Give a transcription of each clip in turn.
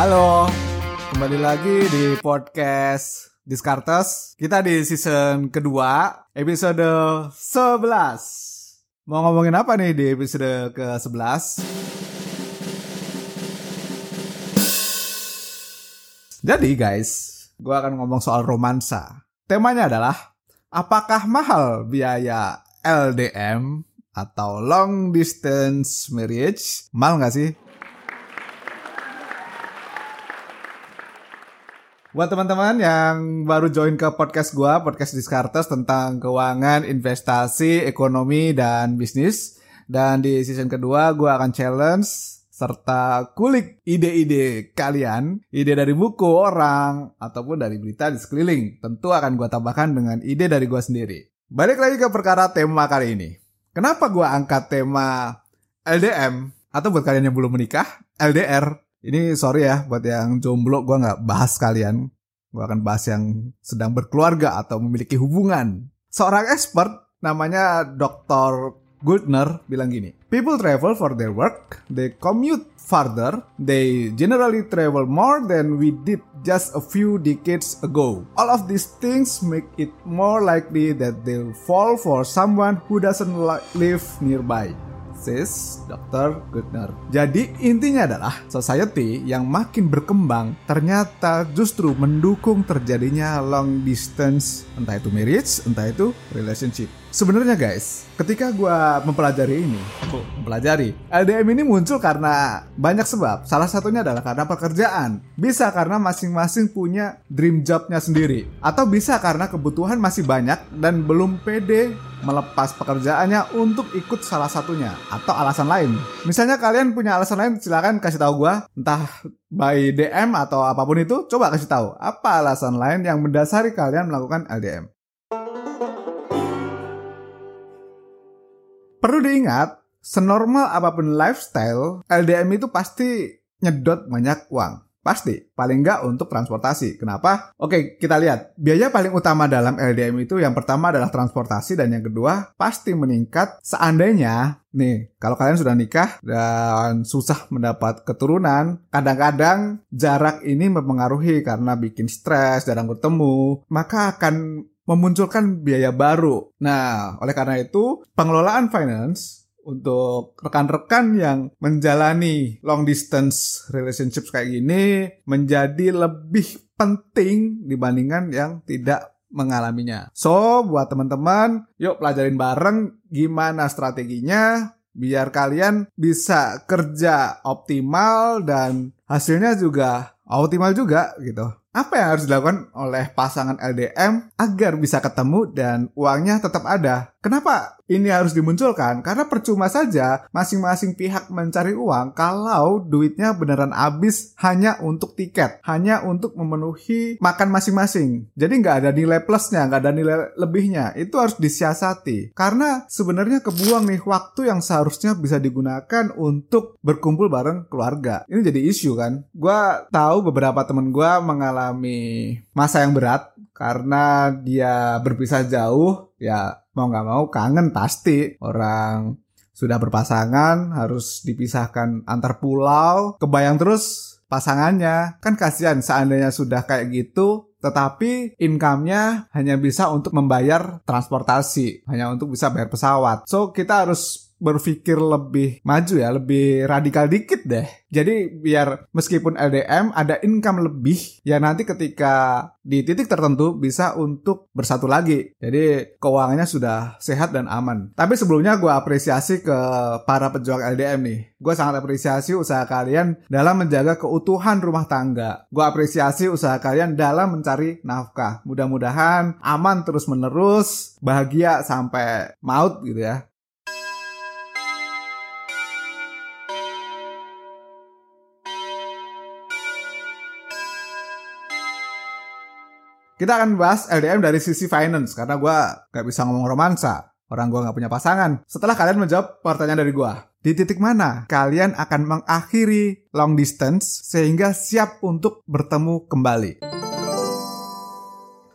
Halo, kembali lagi di podcast Diskartes. Kita di season kedua, episode 11. Mau ngomongin apa nih di episode ke-11? Jadi guys, gue akan ngomong soal romansa. Temanya adalah, apakah mahal biaya LDM atau long distance marriage? Mahal nggak sih? Buat teman-teman yang baru join ke podcast gua, podcast Diskartes tentang keuangan, investasi, ekonomi, dan bisnis. Dan di season kedua gua akan challenge serta kulik ide-ide kalian, ide dari buku orang, ataupun dari berita di sekeliling. Tentu akan gua tambahkan dengan ide dari gua sendiri. Balik lagi ke perkara tema kali ini. Kenapa gua angkat tema LDM? Atau buat kalian yang belum menikah, LDR ini sorry ya buat yang jomblo gue nggak bahas kalian. Gue akan bahas yang sedang berkeluarga atau memiliki hubungan. Seorang expert namanya Dr. Guldner bilang gini, People travel for their work, they commute farther, they generally travel more than we did just a few decades ago. All of these things make it more likely that they'll fall for someone who doesn't live nearby says Dr. Gutner. Jadi intinya adalah society yang makin berkembang ternyata justru mendukung terjadinya long distance entah itu marriage, entah itu relationship. Sebenarnya guys, ketika gue mempelajari ini, mempelajari LDM ini muncul karena banyak sebab. Salah satunya adalah karena pekerjaan. Bisa karena masing-masing punya dream jobnya sendiri, atau bisa karena kebutuhan masih banyak dan belum pede melepas pekerjaannya untuk ikut salah satunya atau alasan lain. Misalnya kalian punya alasan lain, silakan kasih tahu gue, entah by DM atau apa pun itu, coba kasih tahu apa alasan lain yang mendasari kalian melakukan LDM. Perlu diingat, senormal apa pun lifestyle, LDM itu pasti nyedot banyak uang. Pasti, paling nggak untuk transportasi. Kenapa? Oke, kita lihat. Biaya paling utama dalam LDM itu yang pertama adalah transportasi dan yang kedua pasti meningkat seandainya nih, kalau kalian sudah nikah dan susah mendapat keturunan, kadang-kadang jarak ini mempengaruhi karena bikin stres, jarang bertemu, maka akan memunculkan biaya baru. Nah, oleh karena itu, pengelolaan finance untuk rekan-rekan yang menjalani long distance relationship kayak gini menjadi lebih penting dibandingkan yang tidak mengalaminya. So, buat teman-teman, yuk pelajarin bareng gimana strateginya biar kalian bisa kerja optimal dan hasilnya juga optimal juga gitu apa yang harus dilakukan oleh pasangan LDM agar bisa ketemu dan uangnya tetap ada? Kenapa ini harus dimunculkan? Karena percuma saja masing-masing pihak mencari uang kalau duitnya beneran habis hanya untuk tiket, hanya untuk memenuhi makan masing-masing. Jadi nggak ada nilai plusnya, nggak ada nilai lebihnya. Itu harus disiasati. Karena sebenarnya kebuang nih waktu yang seharusnya bisa digunakan untuk berkumpul bareng keluarga. Ini jadi isu kan? Gua tahu beberapa temen gue mengalami masa yang berat karena dia berpisah jauh ya mau nggak mau kangen pasti. Orang sudah berpasangan harus dipisahkan antar pulau. Kebayang terus pasangannya. Kan kasihan seandainya sudah kayak gitu tetapi income-nya hanya bisa untuk membayar transportasi hanya untuk bisa bayar pesawat. So kita harus berpikir lebih maju ya, lebih radikal dikit deh. Jadi biar meskipun LDM ada income lebih ya nanti ketika di titik tertentu bisa untuk bersatu lagi. Jadi keuangannya sudah sehat dan aman. Tapi sebelumnya gue apresiasi ke para pejuang LDM nih. Gue sangat apresiasi usaha kalian dalam menjaga keutuhan rumah tangga. Gue apresiasi usaha kalian dalam mencari nafkah. Mudah-mudahan aman terus menerus, bahagia sampai maut gitu ya. Kita akan bahas LDM dari sisi finance karena gue gak bisa ngomong romansa. Orang gue gak punya pasangan. Setelah kalian menjawab pertanyaan dari gue, di titik mana kalian akan mengakhiri long distance sehingga siap untuk bertemu kembali?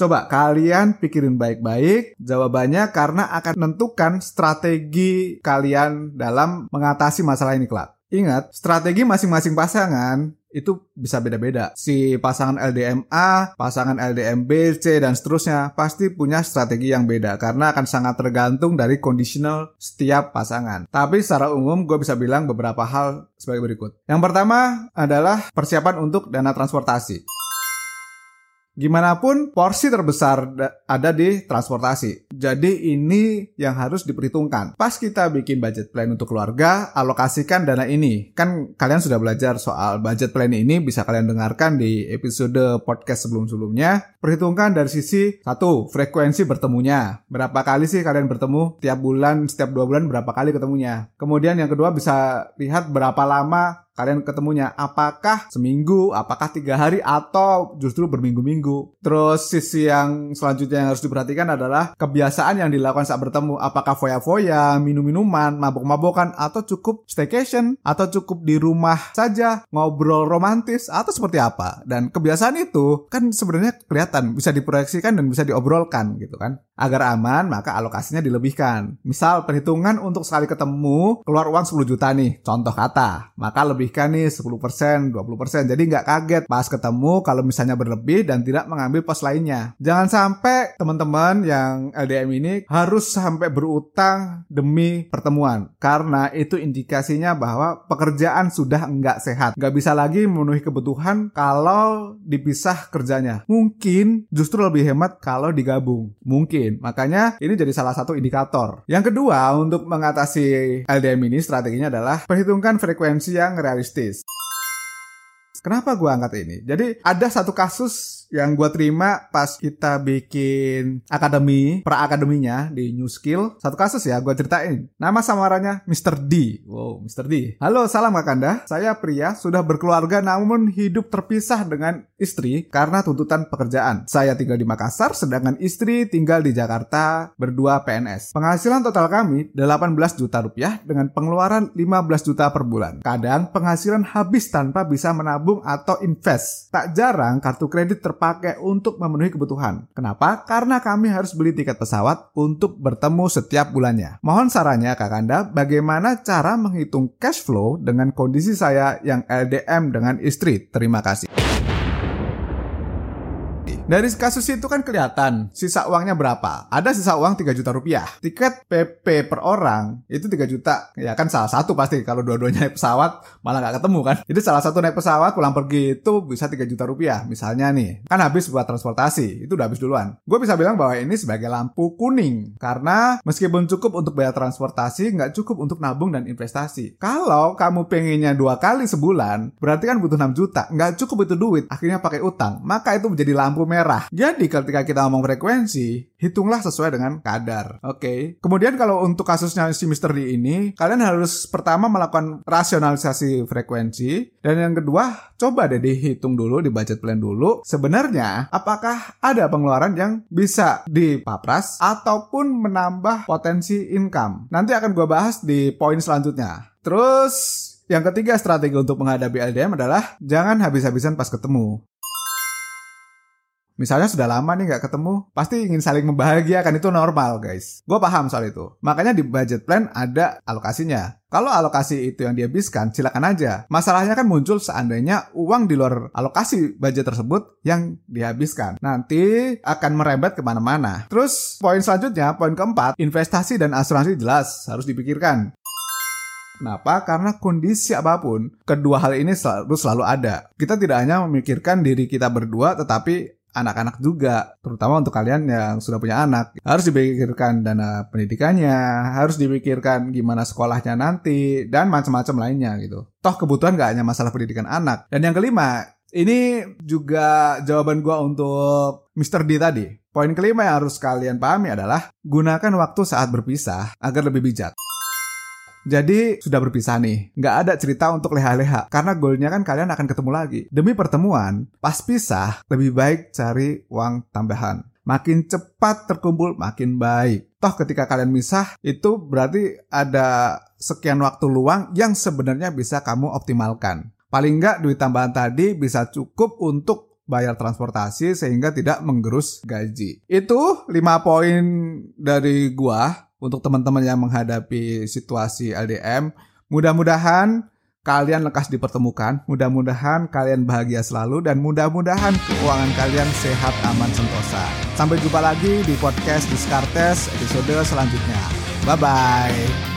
Coba kalian pikirin baik-baik jawabannya karena akan menentukan strategi kalian dalam mengatasi masalah ini kelak. Ingat, strategi masing-masing pasangan itu bisa beda-beda. Si pasangan LDM A, pasangan LDM B, C, dan seterusnya pasti punya strategi yang beda karena akan sangat tergantung dari conditional setiap pasangan. Tapi secara umum gue bisa bilang beberapa hal sebagai berikut. Yang pertama adalah persiapan untuk dana transportasi. Gimana pun porsi terbesar ada di transportasi. Jadi ini yang harus diperhitungkan. Pas kita bikin budget plan untuk keluarga, alokasikan dana ini. Kan kalian sudah belajar soal budget plan ini bisa kalian dengarkan di episode podcast sebelum-sebelumnya. Perhitungkan dari sisi satu frekuensi bertemunya. Berapa kali sih kalian bertemu tiap bulan, setiap dua bulan berapa kali ketemunya. Kemudian yang kedua bisa lihat berapa lama kalian ketemunya apakah seminggu, apakah tiga hari atau justru berminggu-minggu. Terus sisi yang selanjutnya yang harus diperhatikan adalah kebiasaan yang dilakukan saat bertemu. Apakah foya-foya, minum-minuman, mabok-mabokan, atau cukup staycation, atau cukup di rumah saja, ngobrol romantis, atau seperti apa. Dan kebiasaan itu kan sebenarnya kelihatan, bisa diproyeksikan dan bisa diobrolkan gitu kan. Agar aman, maka alokasinya dilebihkan. Misal perhitungan untuk sekali ketemu keluar uang 10 juta nih, contoh kata. Maka lebihkan nih 10%, 20%. Jadi nggak kaget pas ketemu kalau misalnya berlebih dan tidak mengambil pos lainnya. Jangan sampai teman-teman yang LDM ini harus sampai berutang demi pertemuan. Karena itu indikasinya bahwa pekerjaan sudah nggak sehat. Nggak bisa lagi memenuhi kebutuhan kalau dipisah kerjanya. Mungkin justru lebih hemat kalau digabung. Mungkin. Makanya ini jadi salah satu indikator. Yang kedua, untuk mengatasi LDM ini strateginya adalah perhitungkan frekuensi yang realistis. Kenapa gue angkat ini? Jadi ada satu kasus yang gue terima pas kita bikin akademi, pra akademinya di New Skill. Satu kasus ya, gue ceritain. Nama samarannya Mr. D. Wow, Mr. D. Halo, salam Kakanda. Saya pria, sudah berkeluarga namun hidup terpisah dengan istri karena tuntutan pekerjaan. Saya tinggal di Makassar, sedangkan istri tinggal di Jakarta, berdua PNS. Penghasilan total kami 18 juta rupiah dengan pengeluaran 15 juta per bulan. Kadang penghasilan habis tanpa bisa menabung atau invest. Tak jarang kartu kredit ter terpakai untuk memenuhi kebutuhan. Kenapa? Karena kami harus beli tiket pesawat untuk bertemu setiap bulannya. Mohon sarannya Kakanda, bagaimana cara menghitung cash flow dengan kondisi saya yang LDM dengan istri? Terima kasih. Dari kasus itu kan kelihatan sisa uangnya berapa. Ada sisa uang 3 juta rupiah. Tiket PP per orang itu 3 juta. Ya kan salah satu pasti kalau dua-duanya naik pesawat malah nggak ketemu kan. Jadi salah satu naik pesawat pulang pergi itu bisa 3 juta rupiah. Misalnya nih, kan habis buat transportasi. Itu udah habis duluan. Gue bisa bilang bahwa ini sebagai lampu kuning. Karena meskipun cukup untuk bayar transportasi, nggak cukup untuk nabung dan investasi. Kalau kamu pengennya dua kali sebulan, berarti kan butuh 6 juta. Nggak cukup itu duit, akhirnya pakai utang. Maka itu menjadi lampu merah merah. Jadi ketika kita ngomong frekuensi, hitunglah sesuai dengan kadar. Oke. Okay? Kemudian kalau untuk kasusnya si Mr. D ini, kalian harus pertama melakukan rasionalisasi frekuensi dan yang kedua, coba deh dihitung dulu di budget plan dulu. Sebenarnya apakah ada pengeluaran yang bisa dipapras ataupun menambah potensi income? Nanti akan gue bahas di poin selanjutnya. Terus yang ketiga strategi untuk menghadapi LDM adalah jangan habis-habisan pas ketemu. Misalnya sudah lama nih nggak ketemu, pasti ingin saling membahagiakan itu normal guys. Gue paham soal itu. Makanya di budget plan ada alokasinya. Kalau alokasi itu yang dihabiskan, silakan aja. Masalahnya kan muncul seandainya uang di luar alokasi budget tersebut yang dihabiskan. Nanti akan merembet ke mana-mana. Terus poin selanjutnya, poin keempat, investasi dan asuransi jelas harus dipikirkan. Kenapa? Karena kondisi apa pun, kedua hal ini selalu selalu ada. Kita tidak hanya memikirkan diri kita berdua, tetapi anak-anak juga, terutama untuk kalian yang sudah punya anak. Harus dipikirkan dana pendidikannya, harus dipikirkan gimana sekolahnya nanti, dan macam-macam lainnya gitu. Toh kebutuhan gak hanya masalah pendidikan anak. Dan yang kelima, ini juga jawaban gue untuk Mr. D tadi. Poin kelima yang harus kalian pahami adalah gunakan waktu saat berpisah agar lebih bijak. Jadi sudah berpisah nih, nggak ada cerita untuk leha-leha karena goalnya kan kalian akan ketemu lagi. Demi pertemuan, pas pisah lebih baik cari uang tambahan. Makin cepat terkumpul makin baik. Toh ketika kalian misah itu berarti ada sekian waktu luang yang sebenarnya bisa kamu optimalkan. Paling nggak duit tambahan tadi bisa cukup untuk bayar transportasi sehingga tidak menggerus gaji. Itu 5 poin dari gua untuk teman-teman yang menghadapi situasi LDM. Mudah-mudahan kalian lekas dipertemukan. Mudah-mudahan kalian bahagia selalu dan mudah-mudahan keuangan kalian sehat, aman, sentosa. Sampai jumpa lagi di podcast Diskartes episode selanjutnya. Bye-bye.